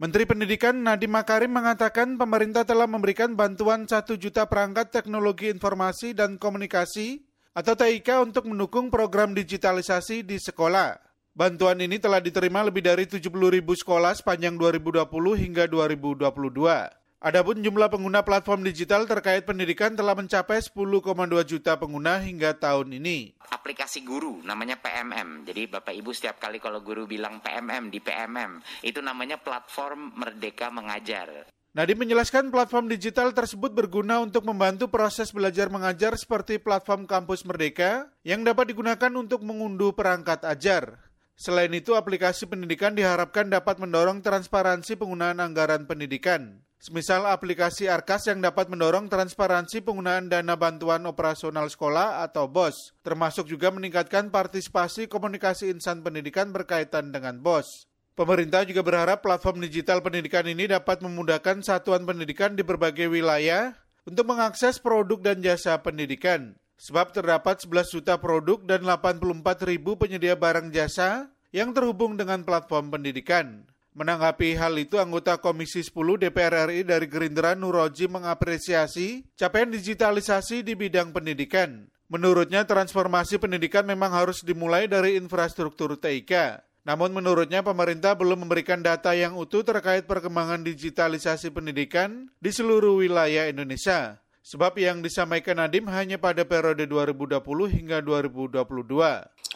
Menteri Pendidikan Nadiem Makarim mengatakan pemerintah telah memberikan bantuan 1 juta perangkat teknologi informasi dan komunikasi atau TIK untuk mendukung program digitalisasi di sekolah. Bantuan ini telah diterima lebih dari 70 ribu sekolah sepanjang 2020 hingga 2022. Adapun jumlah pengguna platform digital terkait pendidikan telah mencapai 10,2 juta pengguna hingga tahun ini. Aplikasi guru namanya PMM. Jadi Bapak Ibu setiap kali kalau guru bilang PMM di PMM, itu namanya platform Merdeka Mengajar. Nadiem menjelaskan platform digital tersebut berguna untuk membantu proses belajar mengajar seperti platform Kampus Merdeka yang dapat digunakan untuk mengunduh perangkat ajar. Selain itu, aplikasi pendidikan diharapkan dapat mendorong transparansi penggunaan anggaran pendidikan. Semisal aplikasi Arkas yang dapat mendorong transparansi penggunaan dana bantuan operasional sekolah atau BOS, termasuk juga meningkatkan partisipasi komunikasi insan pendidikan berkaitan dengan BOS. Pemerintah juga berharap platform digital pendidikan ini dapat memudahkan satuan pendidikan di berbagai wilayah untuk mengakses produk dan jasa pendidikan. Sebab terdapat 11 juta produk dan 84 ribu penyedia barang jasa yang terhubung dengan platform pendidikan. Menanggapi hal itu, anggota Komisi 10 DPR RI dari Gerindra Nuroji mengapresiasi capaian digitalisasi di bidang pendidikan. Menurutnya, transformasi pendidikan memang harus dimulai dari infrastruktur TIK. Namun menurutnya pemerintah belum memberikan data yang utuh terkait perkembangan digitalisasi pendidikan di seluruh wilayah Indonesia. Sebab yang disampaikan Nadim hanya pada periode 2020 hingga 2022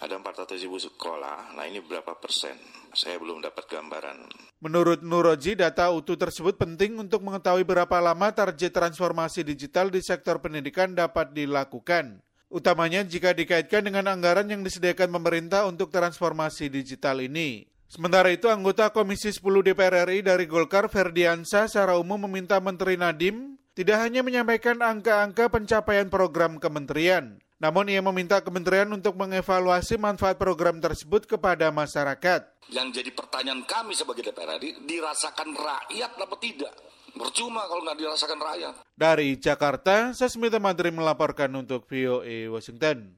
ada 400 ribu sekolah. Nah ini berapa persen? Saya belum dapat gambaran. Menurut Nuroji, data utuh tersebut penting untuk mengetahui berapa lama target transformasi digital di sektor pendidikan dapat dilakukan. Utamanya jika dikaitkan dengan anggaran yang disediakan pemerintah untuk transformasi digital ini. Sementara itu, anggota Komisi 10 DPR RI dari Golkar, Ferdiansa, secara umum meminta Menteri Nadim tidak hanya menyampaikan angka-angka pencapaian program kementerian, namun ia meminta kementerian untuk mengevaluasi manfaat program tersebut kepada masyarakat. Yang jadi pertanyaan kami sebagai DPR RI, dirasakan rakyat atau tidak? Percuma kalau nggak dirasakan rakyat. Dari Jakarta, Sesmita Madri melaporkan untuk VOA Washington.